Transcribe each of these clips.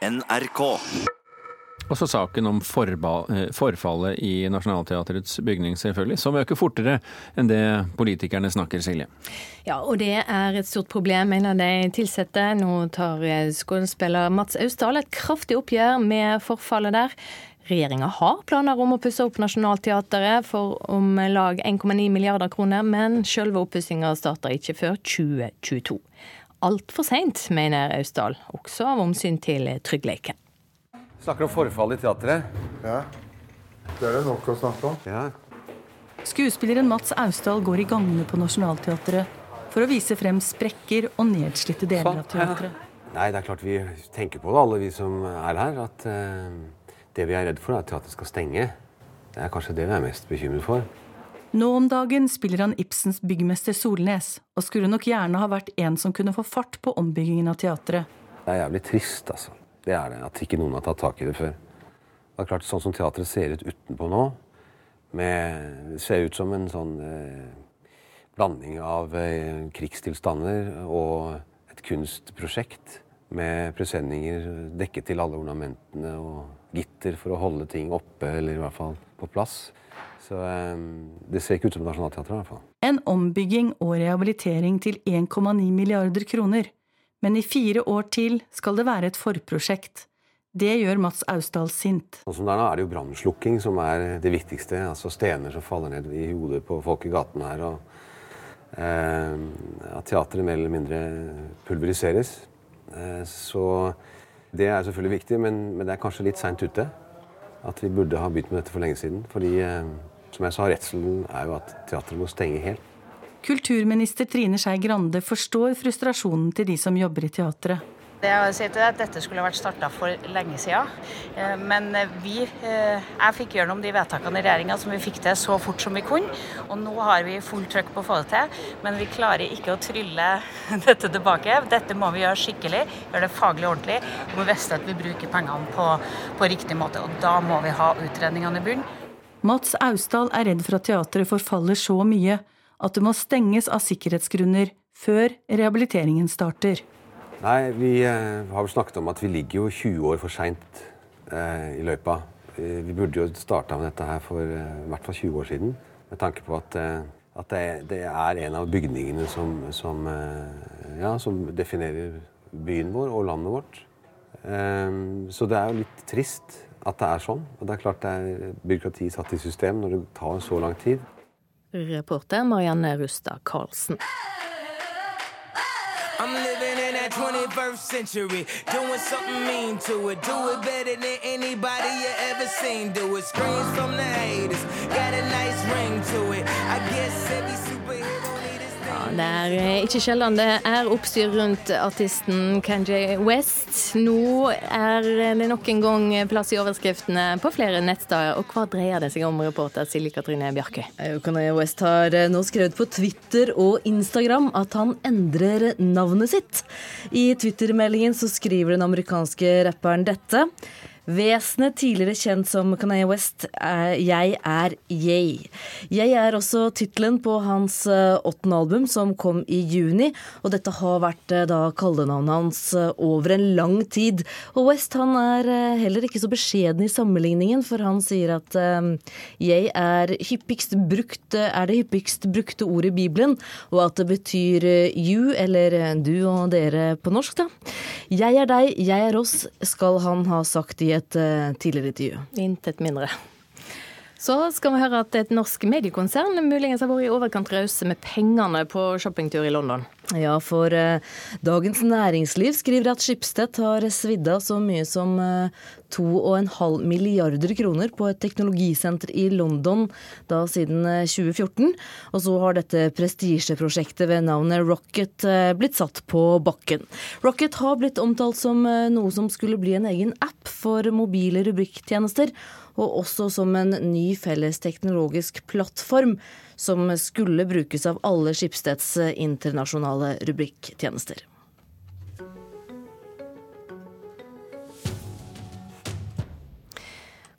NRK. Og så saken om eh, forfallet i Nationaltheatrets bygning, selvfølgelig, som øker fortere enn det politikerne snakker, Silje. Ja, og det er et stort problem, mener de ansatte. Nå tar eh, skuespiller Mats Austdal et kraftig oppgjør med forfallet der. Regjeringa har planer om å pusse opp Nationaltheatret for om lag 1,9 milliarder kroner, men selve oppussinga starter ikke før 2022. Altfor seint, mener Austdal, også av omsyn til tryggheten. Snakker om forfall i teatret. Ja. Det er det nok å snakke om. Ja. Skuespilleren Mats Austdal går i gangene på Nationaltheatret for å vise frem sprekker og nedslitte deler av teatret. Nei, det er klart vi tenker på det, alle vi som er her. At uh, det vi er redd for, er at teatret skal stenge. Det er kanskje det vi er mest bekymret for. Nå om dagen spiller han Ibsens byggmester Solnes, og skulle nok gjerne ha vært en som kunne få fart på ombyggingen av teatret. Det er jævlig trist, altså. Det er det. At ikke noen har tatt tak i det før. Det er klart, Sånn som teatret ser ut utenpå nå, med, ser ut som en sånn eh, blanding av eh, krigstilstander og et kunstprosjekt med presenninger dekket til alle ornamentene og gitter for å holde ting oppe, eller i hvert fall på plass. Så eh, det ser ikke ut som Nationaltheatret, i hvert fall. En ombygging og rehabilitering til 1,9 milliarder kroner men i fire år til skal det være et forprosjekt. Det gjør Mats Austdal sint. Sånn som det er nå er det jo brannslukking som er det viktigste. Altså stener som faller ned i hodet på folk i gaten her. og eh, At teatret mer eller mindre pulveriseres. Eh, så det er selvfølgelig viktig, men, men det er kanskje litt seint ute. At vi burde ha begynt med dette for lenge siden. Fordi, eh, som jeg sa, redselen er jo at teatret må stenge helt. Kulturminister Trine Skei Grande forstår frustrasjonen til de som jobber i teatret. Jeg si til deg, at Dette skulle vært starta for lenge siden. Eh, men vi, eh, jeg fikk gjennom de vedtakene i regjeringa som vi fikk til så fort som vi kunne. Og nå har vi fullt trøkk på å få det til. Men vi klarer ikke å trylle dette tilbake. Dette må vi gjøre skikkelig, gjøre det faglig ordentlig. Vi må vite at vi bruker pengene på, på riktig måte. Og da må vi ha utredningene i bunn. Mats Austdal er redd for at teatret forfaller så mye at det må stenges av sikkerhetsgrunner før rehabiliteringen starter. Nei, Vi eh, har vel snakket om at vi ligger jo 20 år for seint eh, i løypa. Eh, vi burde jo starta med dette her for eh, i hvert fall 20 år siden. Med tanke på at, eh, at det, det, er en av bygningene som, som, eh, ja, som, definerer byen vår og landet vårt. så det er jo litt trist at det er sånn. Og det er klart det er byråkrati satt i system når det tar så lang tid. Reporter Marianne Rustad Karlsen. 21st century, doing something mean to it. Do it better than anybody you ever seen. Do it. Screams from the haters, got a nice ring to it. I guess every superhero. Det er eh, ikke sjelden det er oppstyr rundt artisten Kenji West. Nå er det nok en gang plass i overskriftene på flere nettsteder. Og hva dreier det seg om, reporter Silje Katrine Bjarkøy? Eh, Kanye West har eh, nå skrevet på Twitter og Instagram at han endrer navnet sitt. I Twitter-meldingen så skriver den amerikanske rapperen dette. Vesenet, tidligere kjent som Kanye West, er 'Jeg er Yay'. 'Jeg' er også tittelen på hans eh, åttende album, som kom i juni. Og dette har vært eh, da kallenavnet hans eh, over en lang tid. Og West han er heller ikke så beskjeden i sammenligningen, for han sier at 'jeg' er, brukt, er det hyppigst brukte ordet i Bibelen, og at det betyr 'you', eller 'du og dere' på norsk, da. 'Jeg er deg, jeg er oss', skal han ha sagt i et et uh, tidligere intervju. Intet mindre. Så skal vi høre at et norsk mediekonsern muligens har vært i overkant rause med pengene på shoppingtur i London. Ja, for eh, Dagens Næringsliv skriver at Schibsted har svidd av så mye som eh, 2,5 milliarder kroner på et teknologisenter i London da siden 2014. Eh, Og så har dette prestisjeprosjektet ved navnet Rocket uh, blitt satt på bakken. Rocket har blitt omtalt som noe som skulle bli en egen app for mobile rubrikktjenester og også som en ny felles teknologisk plattform som skulle brukes av alle Skipsteds internasjonale rubrikktjenester.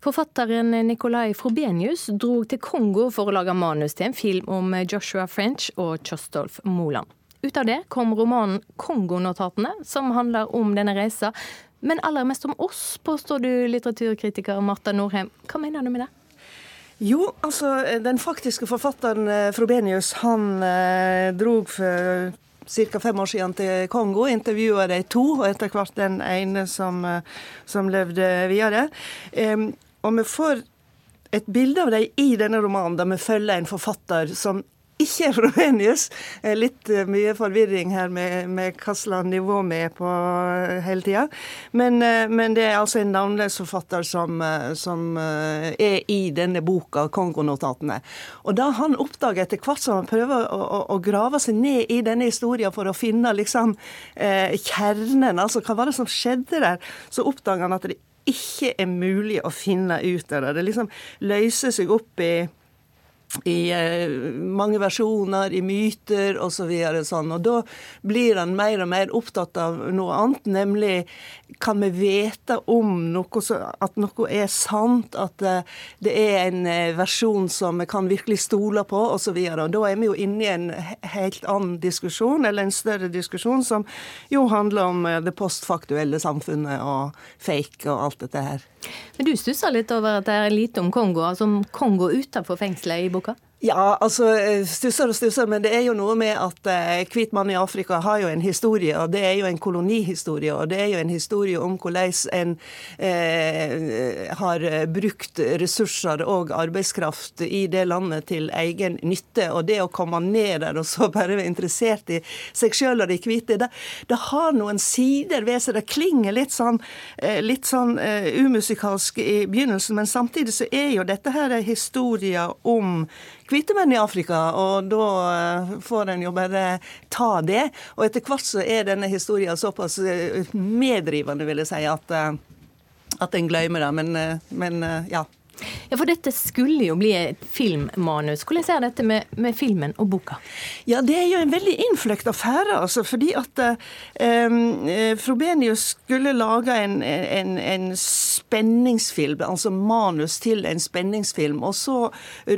Forfatteren Nicolai Frobenius dro til Kongo for å lage manus til en film om Joshua French og Kjostolf Moland. Ut av det kom romanen 'Kongonotatene', som handler om denne reisa, Men aller mest om oss, påstår du, litteraturkritiker Marta Norheim. Hva mener du med det? Jo, altså, den faktiske forfatteren eh, Frobenius, han eh, drog for ca. fem år siden til Kongo, intervjua de to, og etter hvert den ene som, eh, som levde videre. Um, og vi får et bilde av dem i denne romanen, der vi følger en forfatter som ikke er Frobenius. Litt eh, mye forvirring her med, med hva slags nivå vi er på eh, hele tida. Men, eh, men, det er altså en navnløs forfatter som, som, er i denne boka, 'Kongonotatene'. Og da han oppdager etter hvert som han prøver å, å, å, grave seg ned i denne historien for å finne liksom eh, kjernen, altså hva var det som skjedde der, så oppdager han at det ikke er mulig å finne ut av det. Det liksom løser seg opp i i eh, mange versjoner, i myter osv. Så sånn. Og da blir han mer og mer opptatt av noe annet, nemlig kan vi vite om noe, at noe er sant, at eh, det er en eh, versjon som vi kan virkelig stole på osv. Da er vi jo inne i en helt annen diskusjon, eller en større diskusjon, som jo handler om det postfaktuelle samfunnet og fake og alt dette her. Men du stusser litt over at det er lite om Kongo, altså om Kongo utenfor fengselet i boka? Ja, altså eh, stusser og stusser, men det er jo noe med at eh, mann i Afrika har jo en historie, og det er jo en kolonihistorie. Og det er jo en historie om hvordan en eh, har brukt ressurser og arbeidskraft i det landet til egen nytte. Og det å komme ned der og så bare være interessert i seg sjøl og de hvite, det, det, har noen sider ved seg. Det klinger litt sånn, eh, litt sånn uh, umusikalsk i begynnelsen, men samtidig så er jo dette her historier om hvite menn i Afrika, og da eh, får en jo bare ta det. Og etter hvert så er denne historien såpass eh, meddrivende, vil jeg si, at, eh, at en glemmer det. Men, men ja. Ja, For dette skulle jo bli et filmmanus. Hvordan er dette med, med, filmen og boka? Ja, Det er jo en veldig innfløkt affære. altså, fordi at eh, Frobenius skulle lage en, en, en, spenningsfilm, altså manus til en spenningsfilm. Og så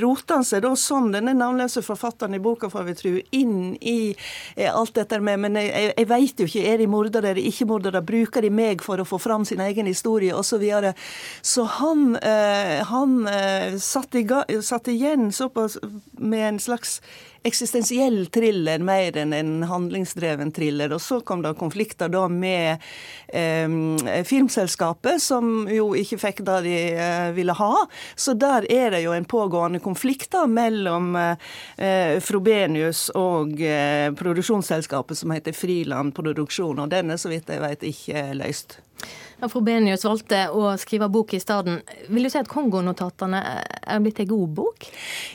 rota han seg da, sånn, denne navnløse forfatteren i boka, får vi tro, inn i eh, alt dette med Men jeg, jeg, veit jo ikke, er de mordere eller ikke mordere? Bruker de meg for å få fram sin egen historie, osv. Så, videre. så han, uh, han eh, satt, satt, igjen såpass med en slags eksistensiell thriller mer enn en handlingsdreven thriller. Og så kom det konflikter da med eh, filmselskapet, som jo ikke fikk det de eh, ville ha. Så der er det jo en pågående konflikt da mellom eh, Frobenius og eh, produksjonsselskapet som heter Friland Produksjon, og den er så vidt jeg vet ikke løst. Frobenius valgte å skrive bok i stedet. Vil du si at Kongonotatene er blitt en god bok?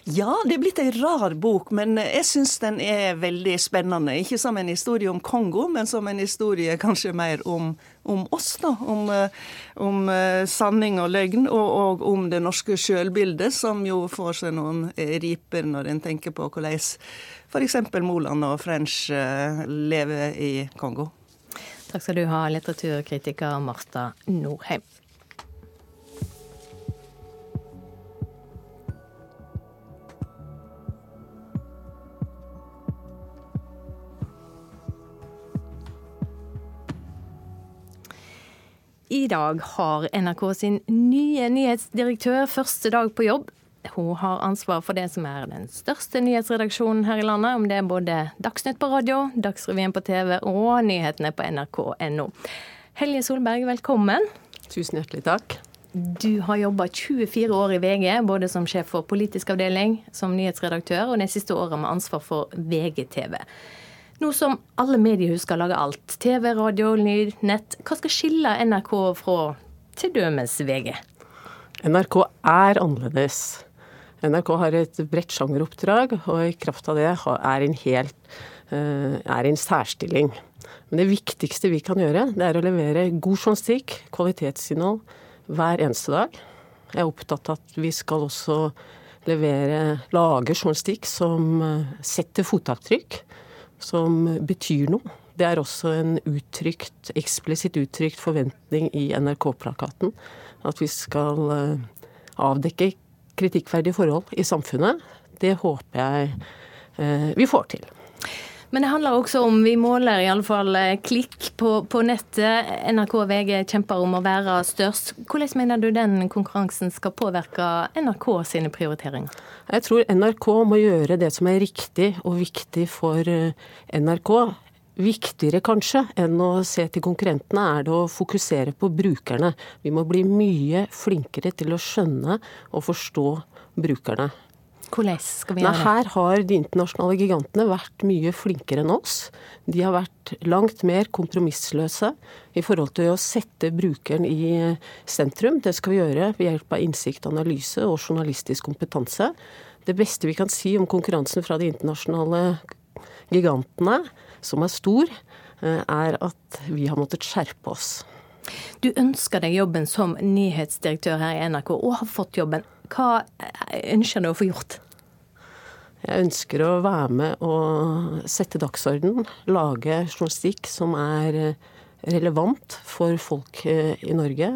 Ja, det er blitt en rar bok, men jeg syns den er veldig spennende. Ikke som en historie om Kongo, men som en historie kanskje mer om, om oss, da. Om, eh, om, eh, sanning og løgn, og, og om det norske sjølbildet, som jo får seg noen riper når en tenker på hvordan f.eks. Moland og French eh, lever i Kongo. Takk skal du ha, litteraturkritiker Marta Norheim. I dag har NRK sin nye nyhetsdirektør første dag på jobb. Hun har ansvar for det som er den største nyhetsredaksjonen her i landet, om det er både Dagsnytt på radio, Dagsrevyen på TV og nyhetene på nrk.no. Helje Solberg, velkommen. Tusen hjertelig takk. Du har jobba 24 år i VG, både som sjef for politisk avdeling, som nyhetsredaktør, og de siste året med ansvar for VGTV. Nå som alle mediehus skal lage alt, TV, radio, lyd, nett, hva skal skille NRK fra til dømes VG? NRK er annerledes. NRK har et bredt sjangeroppdrag, og i kraft av det er en helt eh, er en særstilling. Men det viktigste vi kan gjøre, det er å levere god journalistikk, kvalitetsinnhold, hver eneste dag. Jeg er opptatt av at vi skal også levere, lage journalistikk som eh, setter fotavtrykk, som betyr noe. Det er også en uttrykt, eksplisitt uttrykt forventning i NRK-plakaten. At vi skal eh, avdekke kritikkverdige forhold i samfunnet. Det håper jeg eh, vi får til. Men det handler også om, vi måler i alle fall eh, klikk på, på nettet. NRK og VG kjemper om å være størst. Hvordan mener du den konkurransen skal påvirke NRK sine prioriteringer? Jeg tror NRK må gjøre det som er riktig og viktig for eh, NRK. Viktigere kanskje enn å se til konkurrentene, er det å fokusere på brukerne. Vi må bli mye flinkere til å skjønne og forstå brukerne. Hvordan skal vi gjøre det? her har de internasjonale gigantene vært mye flinkere enn oss. De har vært langt mer kompromissløse i forhold til å sette brukeren i sentrum. Det skal vi gjøre ved hjelp av innsikt, analyse og journalistisk kompetanse. Det beste vi kan si om konkurransen fra de internasjonale gigantene, som er stor, eh, er at vi har måttet skjerpe oss. Du ønsker deg jobben som nyhetsdirektør her i NRK, og har fått jobben. Hva eh, ønsker du å få gjort? Jeg ønsker å være med og sette dagsorden, lage journalistikk som er eh, relevant for folk i Norge.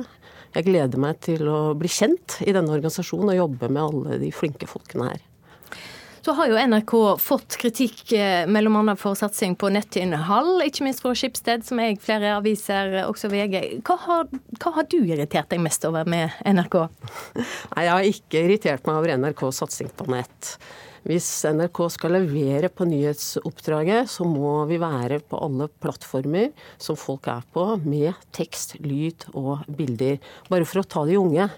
Jeg gleder meg til å bli kjent i denne organisasjonen og jobbe med alle de flinke folkene her. Så har jo NRK fått kritikk eh, mellom annet for satsing på nettinnhold, ikke minst fra Skipsted, som jeg flere aviser, også VG. Hva har, hva har du irritert deg mest over med NRK? Nei, jeg har ikke irritert meg over NRKs satsing på nett. Hvis NRK skal levere på nyhetsoppdraget, så må vi være på alle plattformer som folk er på, med tekst, lyd og bilder. Bare for å ta de unge.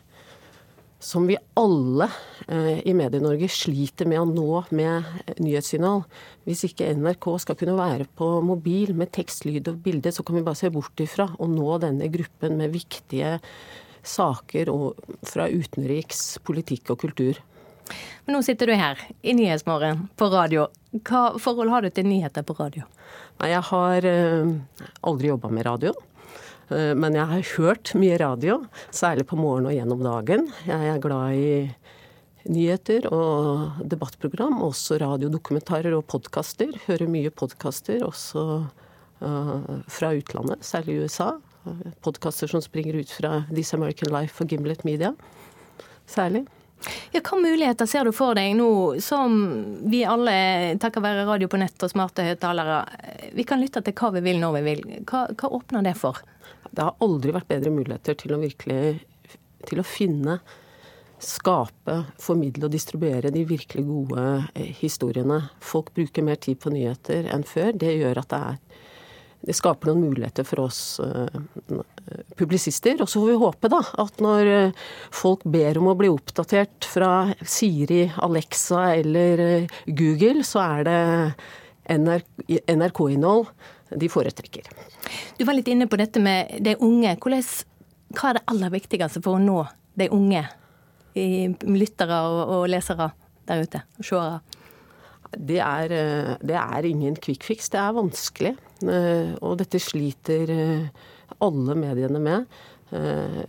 Som vi alle eh, i Medie-Norge sliter med å nå med nyhetssignal. Hvis ikke NRK skal kunne være på mobil med tekst, lyd og bilde, så kan vi bare se bort ifra og nå denne gruppen med viktige saker og, fra utenriks, politikk og kultur. Men nå sitter du her i Nyhetsmorgen på radio. Hva forhold har du til nyheter på radio? Nei, jeg har eh, aldri jobba med radio. Eh, Men jeg har hørt mye radio, særlig på morgenen og gjennom dagen. Jeg er glad i nyheter og debattprogram, også radiodokumentarer og podkaster. Hører mye podkaster, også eh, fra utlandet, særlig USA. Podkaster som springer ut fra This American Life og Gimlet Media, særlig. Ja, Hva muligheter ser du for deg nå som vi alle, takket være radio på nett og smarte høyttalere, vi kan lytte til hva vi vil når vi vil. Hva, hva åpner det for? Det har aldri vært bedre muligheter til å virkelig til å finne, skape, formidle og distribuere de virkelig gode eh, historiene. Folk bruker mer tid på nyheter enn før. Det gjør at det er det skaper noen muligheter for oss uh, publisister. Og så får vi håpe da, at når uh, folk ber om å bli oppdatert fra Siri, Alexa eller uh, Google, så er det NRK-innhold de foretrekker. Du var litt inne på dette med de unge. Hvordan, hva er det aller viktigste for å nå de unge i lyttere og, og lesere der ute? Og seere? Det er, det er ingen quick fix. Det er vanskelig. Og dette sliter alle mediene med.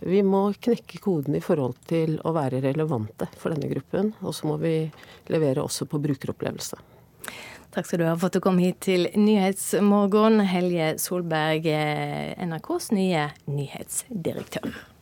Vi må knekke koden i forhold til å være relevante for denne gruppen. Og så må vi levere også på brukeropplevelse. Takk skal du ha for at du kom hit til Nyhetsmorgen, Helje Solberg, NRKs nye nyhetsdirektør.